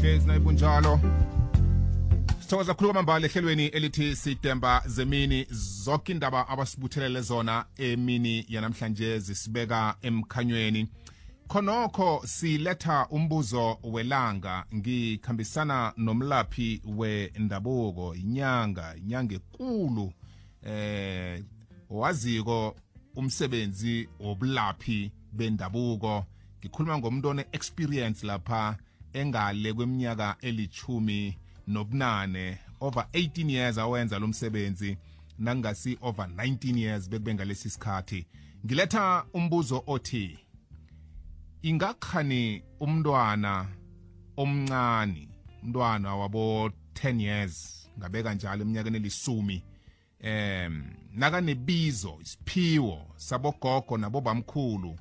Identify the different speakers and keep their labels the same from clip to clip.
Speaker 1: hlezi naye bunjalo. Sithokoza khulu kwamambala ehlelweni elithi sidemba zemini. Zonke indaba abasibuthelele zona emini yanamhlanje zisibeka emkhanyweni. Khonokho siletha umbuzo welanga. Ngikhambisana nomlaphi wendabuko inyanga inyanga ekulu eh waziko umsebenzi wobulaphi bendabuko. Ngikhuluma ngomuntu one-experience lapha engale kweminyaka elichumi nobunane over 18 years awenza lo msebenzi nangasi over 19 years bekube ngalesi sikhathi. Ngiletha umbuzo othi ingakhani umntwana omncane umntwana wabo 10 years ngabeka njalo eminyakeni elisumi em nakanebizo isiphiwo sabogogo nabobamkhulu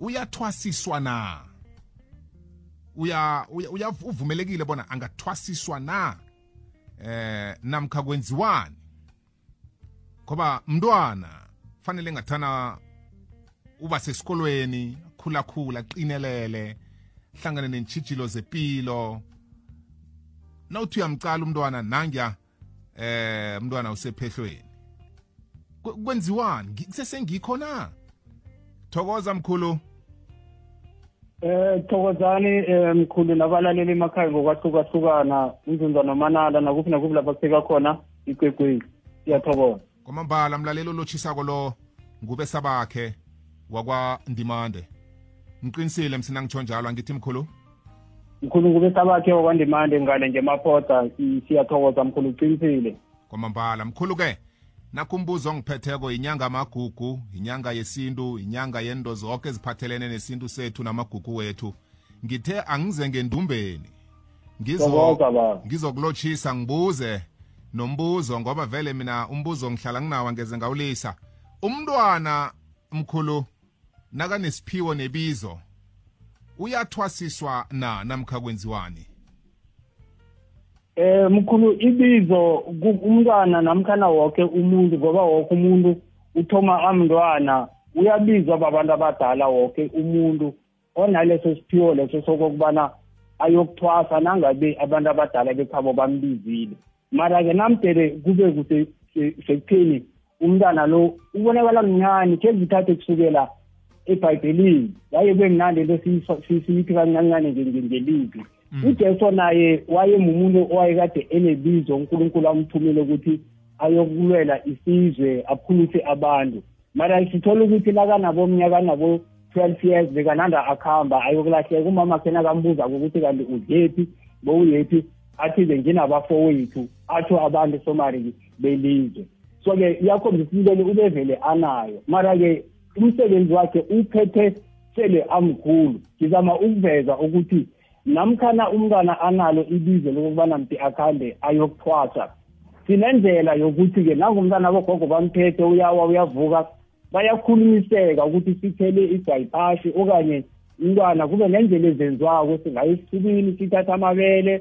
Speaker 1: uyathwasiswa na? Uya uya uvumelekile bona angathwasiswa na? Eh namkha kwenziwani? Ngoba mntwana fanele ngathana uba sesikolweni khula khula qinelele hlangane nentshijilo zepilo. Nawuthi uyamcala umntwana nangiya eh umntwana usephehlweni. Kwenziwani? Kusesengikho thokoza mkhulu
Speaker 2: Eh thokozani eh, mkhulu nabalaleli emakhaya ngokwahlukahlukana umzunza nomanala nakuphi nakuphi lapha kufika khona igwegwezi siyathokoza
Speaker 1: kwamambala mlaleli olotshisako lo ngube sabakhe wakwandimande. Ngiqinisile msina ngitsho njalo angithi mkhulu?
Speaker 2: Mkhulu ngube sabakhe wakwandimande ngale nje maphoda siyathokoza mkhulu uqinisile.
Speaker 1: Kwamambala mkhulu-ke nakho umbuzo ongiphetheko inyanga amagugu inyanga yesintu inyanga yento zonke eziphathelene nesintu sethu namagugu wethu. Ngithe angize ngendumbeni. Ngizokulotshisa ngibuze nombuzo ngoba vele mina umbuzo ngihlala nginawo ngeze ngawulisa. Umntwana mkhulu nakanesiphiwo nebizo uyathwasiswa na namkha kwenziwani?
Speaker 2: Eh mkhulu ibizo umntwana namkhana wonke umuntu ngoba wonke umuntu uthoma amntwana uyabizwa babantu abadala wonke umuntu. Onaleso siphiwo leso sokokubana ayokuthwasa nangabe abantu abadala bekhabo bambizile. Mara-ke namdele kube kude sekutheni umntwana lo ubonakala mncane khe zithathe kusukela ebhayibhelini. Yaye kube mnandi into siyithi kancancane ngelizwi Mm. Ujesu naye wayemumuntu owayekade enebizo unkulunkulu amthumile ukuthi ayokulwela isizwe aphulise abantu. Mara sithola ukuthi lakanabomnyaka nabo 12 years bekananda akuhamba ayokulahleka. Umama khena kambuza ukuthi kanti udephi bowuyephi? Athi benginabafowethu atho abantu somari belizwe. So-ke iyakhombisa intole ubevele anayo. Mara-ke umsebenzi wakhe uphethe sele amkhulu. Ngizama ukuveza ukuthi namkhana umntwana analo ibizo lokubana mnti akhambe ayokuthwasa. Sinendlela yokuthi-ke nangumntwana abogogo bamphethe uyawa uyavuka bayakhulumiseka ukuthi sithele igayiphashi okanye umntwana kube nendlela ezenziwako. Singaye esisukini sithatha amabele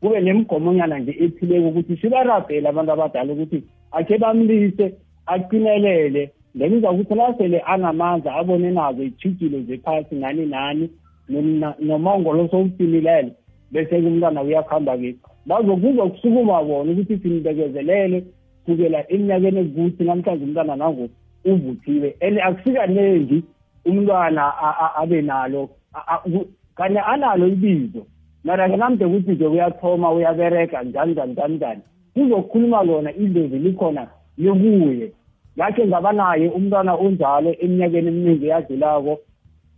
Speaker 2: kube nemigomonyana nje ethileko ukuthi sibarabhele abantu abadala ukuthi akhe bamlise aqinelele then uzakuthi la sele anamandla abone nazo ithijilo zephasi nani nani nomongo lo sowufinilele bese-ke umntwana uyakuhamba-ke bazokuzwa kusukuma bona ukuthi simbekezelele kusukela eminyakeni ekukuthi namhlanje umntwana nango uvuthiwe. And akusikanengi umntwana abe nalo kanti analo ibizo. Mara-ke namde ukuthi nje uyathoma uyabereka njani njani njani njani. Kuzokhuluma lona idlozi likhona likuye yakhe ngaba naye umntwana onjalo eminyakeni eminingi eyadlulako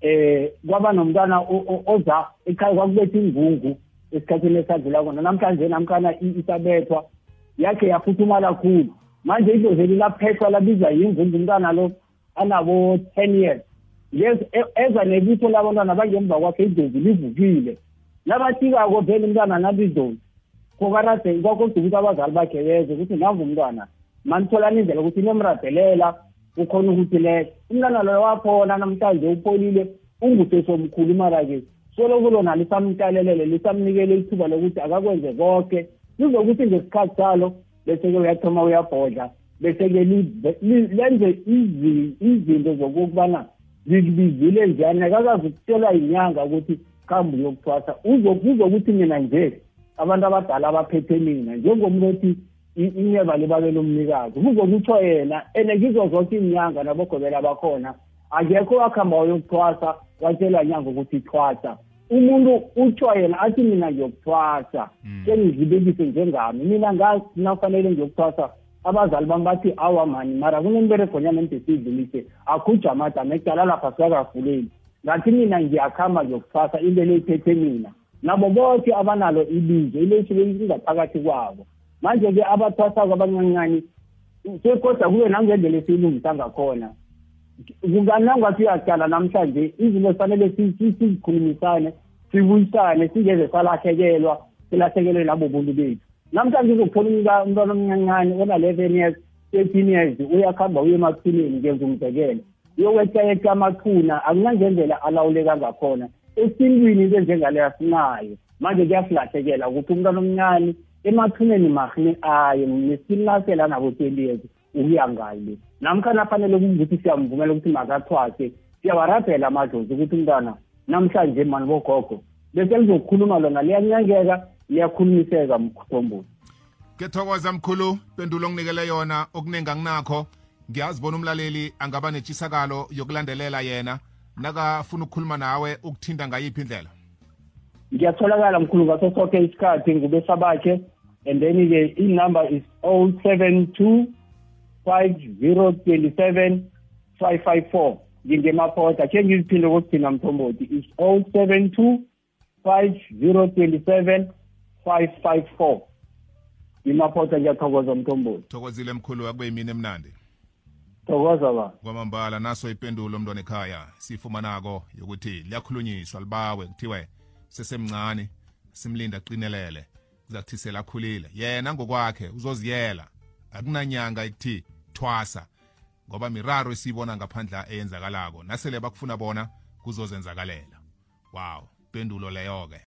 Speaker 2: eh kwaba nomntwana oza ekhaya kwakubetha ingungu esikhathini esadlula kona namhlanje namkhana isabethwa yakhe yaphuthuma kakhulu manje idlozeli laphethwa labizwa yingungu umntwana lo anabo ten years. E, eza nebutho labantwana bangemva kwakhe idlozi livukile. Nabafikako vele umntwana nabidlozi kokarade kwakodwa ukuthi abazali bakhe beze ukuthi nangu umntwana manitholani indlela ukuthi nemradelela ukhona ukuthi leyo umntwana loyo waphona namhlanje upholile ungusesomkhulu imara-ke soloku lona lisamkalelele lisamnikele ithuba lokuthi akakwenze konke lizokuthi ngesikhathi salo bese-ke uyathoma uyabhodla bese-ke lenze izinto zokokubana zikubizile njani. Akakazi ukutshelwa yinyanga ukuthi khambe uyokuthwasa. Uzokuzwa ukuthi mina nje abantu abadala abaphethe mina njengomuntu othi i- inyeva libabela umnikazi kuzokutho yena ene kizo zonke iinyanga nabogobela bakhona akekho wakuhamba wayokuthwasa watshelwa nyanga ukuthi thwasa. Umuntu uthiwa yena athi mina ngiyokuthwasa
Speaker 1: Mm.
Speaker 2: sengizibekise njengami. Mina ngazi nakufanele ngiyokuthwasa. Abazali bami bathi awa mani mara kunemberegonyana endesiyidlulise akhujamada amecala lapha sikakavuleli ngathi mina ngiyakhamba ngiyokuthwasa into le iphethe mina. Nabo bonke abanalo ibizo ile isuke ingaphakathi kwabo. Manje-ke abathwasako abancancane sekodwa kube nangendlela esiyilungisa ngakhona kunganangathi uyaqala namhlanje izinto zifanele si- si- sizikhulumisane sibuyisane singeze salahlekelwa silahlekelwe labo buntu bethu. Namhlanje uzokuthola umnta- umntwana omncancane ona-eleven years thirteen years uyakuhamba uye emathuneni ngenza umzekelo. Uyokwetayeta amathuna akunangendlela alawuleka ngakhona esintwini into enjengaleyo sinayo manje kuyasilahlekela ukuthi umntwana omncane emathuneni mahne aye nesilasela nabo twenty years ukuya ngale namkhana fanele ukuthi siyamvumela ukuthi makathwase siyawarabhela amadlozi ukuthi umntwana namhlanje mani bogogo bese lizokhuluma lona liyancengeka liyakhulumiseka mkhombozi
Speaker 1: kethokoza mkhulu pendulo onginikele yona okuningi anginakho. Ngiyazibona umlaleli angaba netshisakalo yokulandelela yena nakafuna ukukhuluma nawe ukuthinda ngayiphi indlela.
Speaker 2: Ngiyatholakala mkhulu ngaso sonke isikhathi ngubesa bakhe and then-ke inumber is 072 5027 554 ngingemaphota khe ngiziphinde kokuthina mthombothi is 072 5027 554 imaphota ngiyathokoza mthombothi
Speaker 1: thokozile mkhulu akube yimini emnandi.
Speaker 2: Thokoza ba.
Speaker 1: Kwamambala naso ipendulo mntwana ekhaya siyifumanako yokuthi liyakhulunyiswa libawe kuthiwe sesemncane simlinda qinelele kuzakuthi selakhulile yena ngokwakhe uzoziyela. Akunanyanga ikuthi thwasa ngoba miraro esiyibona ngaphandla eyenzakalako nasele bakufuna bona kuzozenzakalela wow pendulo leyo-ke